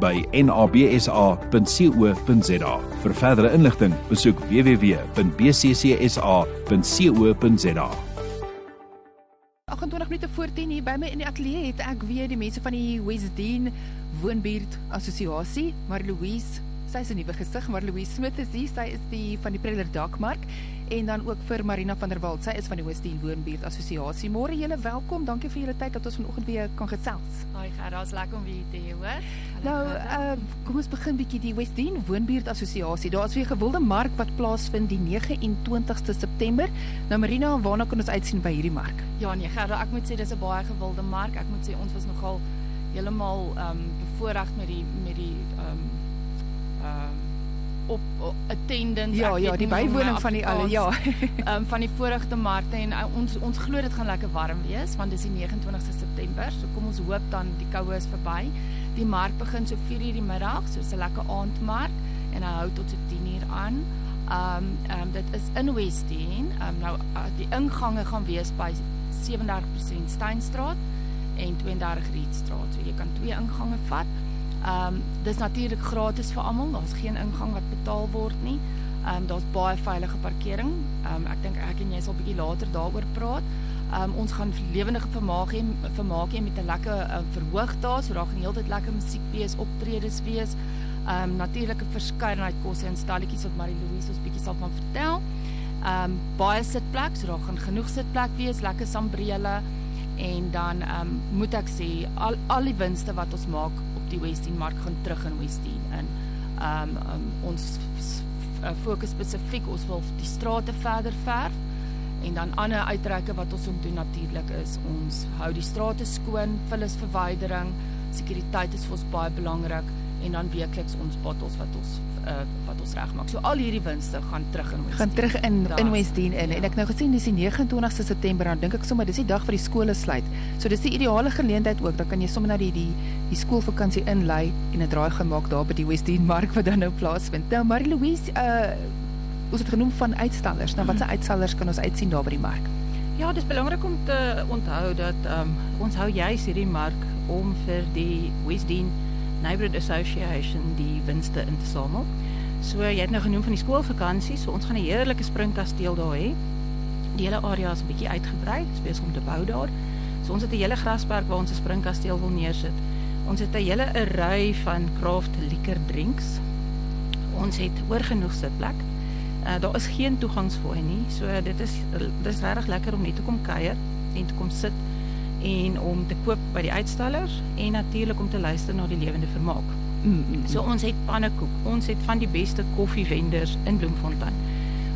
by nabsa.co.za. Vir verdere inligting, besoek www.bccsa.co.za. 28 minute voor 10 hier by my in die ateljee het ek weer die mense van die Westdene Woonbuurt Assosiasie, maar Louise Sy is 'n nuwe gesig, maar Louise Smit is hier. Sy is die van die Preller Dakmark en dan ook vir Marina van der Walt. Sy is van die Westdene Woonbuurt Assosiasie. Môre julle welkom. Dankie vir julle tyd dat ons vanoggend weer kan gesels. Haai, Gerda, is lekker om weer te hoor. Nou, uh, kom ons begin bietjie die Westdene Woonbuurt Assosiasie. Daar is weer 'n gewilde mark wat plaasvind die 29ste September. Nou Marina, waarna kan ons uitsien by hierdie mark? Ja, nee, Gerda, ek moet sê dis 'n baie gewilde mark. Ek moet sê ons was nogal heeltemal ehm um, bevoorreg met die met die ehm um, op, op attendance Ja, ja, die bywoning van die alle, ja. Um, van die vorigste markte en uh, ons ons glo dit gaan lekker warm wees want dis die 29ste September. So kom ons hoop dan die koue is verby. Die mark begin so 4:00 die middag, so 'n lekker aandmark en hy hou tot so 10:00 aan. Ehm um, ehm um, dit is in Westdene. Ehm um, nou uh, die ingange gaan wees by 37% Steinstraat en 32 Rietstraat. So jy kan twee ingange vat. Ehm um, dis natuurlik gratis vir almal. Daar's geen ingang wat betaal word nie. Ehm um, daar's baie veilige parkering. Ehm um, ek dink ek en jy sal bietjie later daaroor praat. Ehm um, ons gaan lewendige vermaak hê vermaak hê met 'n lekker uh, verhoog daar, so daar gaan heeltyd lekker musiek wees, optredes wees. Ehm um, natuurlike verskeidenheid kosse en stalletjies wat Marie Louise ons bietjie sal van vertel. Ehm um, baie sitplek, so daar gaan genoeg sitplek wees, lekker sambrele en dan um, moet ek sê al al die winste wat ons maak die Westdene mark gaan terug in Westdene in. Um, um, ons fokus spesifiek ons wil die strate verder verf en dan ander uitreike wat ons moet doen natuurlik is ons hou die strate skoon, vullisverwydering, sekuriteit is vir ons baie belangrik en dan weekliks ons bottels wat ons uh, wat ons regmaak. So al hierdie winste gaan terug in Westdene. Gaan terug in da, in Westdene in. Ja. En ek nou gesien dis die 29ste September dan dink ek sommer dis die dag vir die skole sluit. So dis die ideale geleentheid ook. Dan kan jy sommer nou die die die skoolvakansie inlei en 'n draai gemaak daar by die Westdene mark wat dan nou plaasvind. Nou Marie Louise uh ons het genoem van uitstallers. Nou watse uitstallers kan ons uitsien daar by die mark? Ja, dis belangrik om te onthou dat um, ons hou juis hierdie mark om vir die Westdene Neighborhood Association die winste in te samel. So jy het nou genoem van die skoolvakansie, so ons gaan 'n heerlike springkasteel daar hê. Die hele area is 'n bietjie uitgebrei, spesiaal om te bou daar. So ons het 'n hele grasperk waar ons 'n springkasteel wil neersit. Ons het 'n hele array van craft liquor drinks. Ons het oor genoeg sitplek. Uh, daar is geen toegangsfooi nie. So dit is dis regtig lekker om net te kom kuier en te kom sit en om te koop by die uitstallers en natuurlik om te luister na die lewende vermaak. Mm, mm, mm. So ons het pannekoek, ons het van die beste koffievenders in Bloemfontein.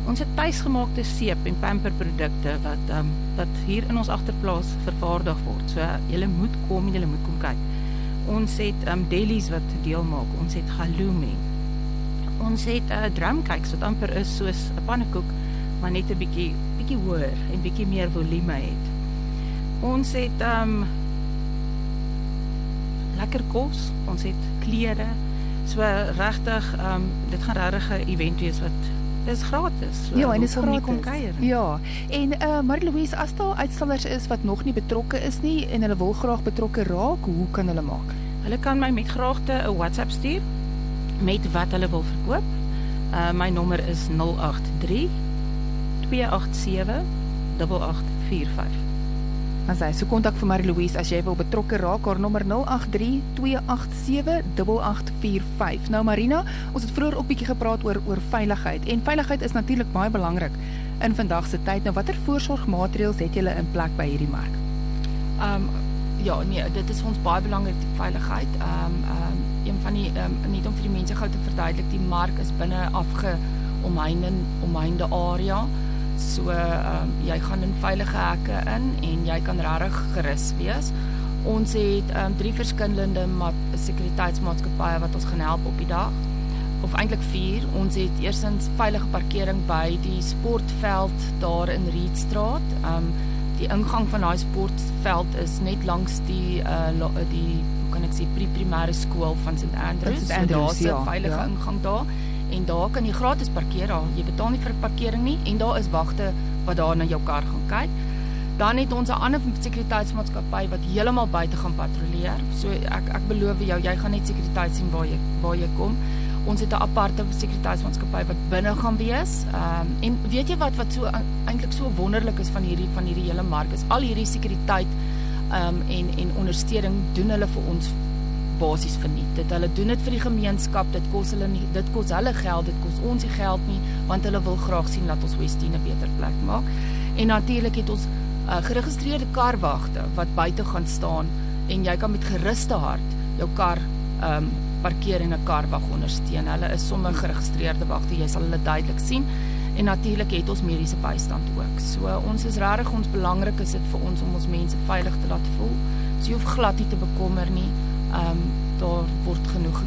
Ons het tuisgemaakte seep en pamperprodukte wat ehm um, wat hier in ons agterplaas vervaardig word. So julle moet kom en julle moet kom kyk. Ons het ehm um, delis wat deel maak. Ons het halloumi. Ons het 'n uh, eh, drumcakes wat amper is soos 'n pannekoek, maar net 'n bietjie bietjie hoër en bietjie meer volume het. Ons het um lekker kos, ons het klere. So regtig um dit gaan regtig 'n event wees wat dis gratis. So, ja, en dit is gratis. Kom kuier. Ja. En uh Marie Louise, as daar uitstallers is wat nog nie betrokke is nie en hulle wil graag betrokke raak, hoe kan hulle maak? Hulle kan my met graagte 'n WhatsApp stuur met wat hulle wil verkoop. Uh my nommer is 083 287 8845. Dan sê so kontak vir Marie Louise as jy wil betrokke raak. Haar nommer 0832878845. Nou Marina, ons het vroeër ook bietjie gepraat oor oor veiligheid en veiligheid is natuurlik baie belangrik in vandag se tyd. Nou watter voorsorgmaatreëls het julle in plek by hierdie mark? Ehm um, ja, nee, dit is vir ons baie belangrik die veiligheid. Ehm um, ehm um, een van die ehm um, net om vir die mense gou te verduidelik, die mark is binne afge omheinde omheinde area. So ehm um, jy gaan in veilige hekke in en jy kan regtig gerus wees. Ons het um, drie verskillende sekuriteitsmaatskappye wat ons gaan help op die dag of eintlik 4. Ons het eersins veilige parkering by die sportveld daar in Rietstraat. Um die ingang van daai sportveld is net langs die uh die hoe kan ek sê primêre skool van St Andrews. So daar's 'n ja, veilige ja. ingang daar en daar kan jy gratis parkeer. Daar. Jy betaal nie vir parkering nie en daar is wagte wat daar na jou kar gaan kyk. Dan het ons 'n ander sekuriteitsmaatskappy wat heeltemal buite gaan patrolleer. So ek ek beloof jou, jy gaan net sekuriteit sien waar jy waar jy kom. Ons het 'n aparte sekuriteitsmaatskappy wat binne gaan wees. Ehm um, en weet jy wat wat so eintlik so wonderlik is van hierdie van hierdie hele mark is al hierdie sekuriteit ehm um, en en ondersteuning doen hulle vir ons basies verniet. Dit hulle doen dit vir die gemeenskap. Dit kos hulle nie dit kos hulle geld, dit kos ons die geld nie want hulle wil graag sien dat ons Westine 'n beter plek maak. En natuurlik het ons uh, geregistreerde karwagte wat buite gaan staan en jy kan met geruste hart jou kar ehm um, parkeer en 'n karwag ondersteun. Hulle is sommer geregistreerde wagte. Jy sal hulle duidelik sien. En natuurlik het ons mediese bystand ook. So ons is regtig ons belangrik is dit vir ons om ons mense veilig te laat voel. So jy hoef glad nie te bekommer nie. Ehm um, daar word genoeg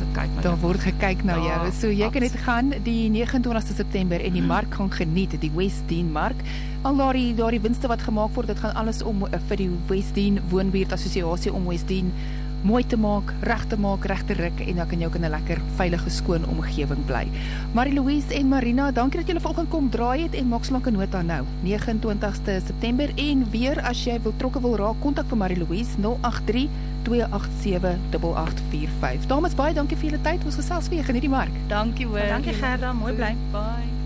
gekyk na. Daar word gekyk na jou. So jy kan net gaan die 29ste September en die hmm. mark gaan geniet, die Westdene mark. Al daardie daardie winste wat gemaak word, dit gaan alles om uh, vir die Westdene woonbuurt assosiasie om Westdene mooi te maak, reg te maak, reg te ruk en dan kan jy ook in 'n lekker veilige skoon omgewing bly. Marie Louise en Marina, dankie dat julle vanoggend kom draai het en maak slanke nota nou. 29ste September en weer as jy wil trokke wil raak, kontak vir Marie Louise 083 2878845. Dames baie dankie vir julle tyd. Ons gesels weer geniet die mark. Dankie hoor. Dankie Gerda, mooi bly. Bye.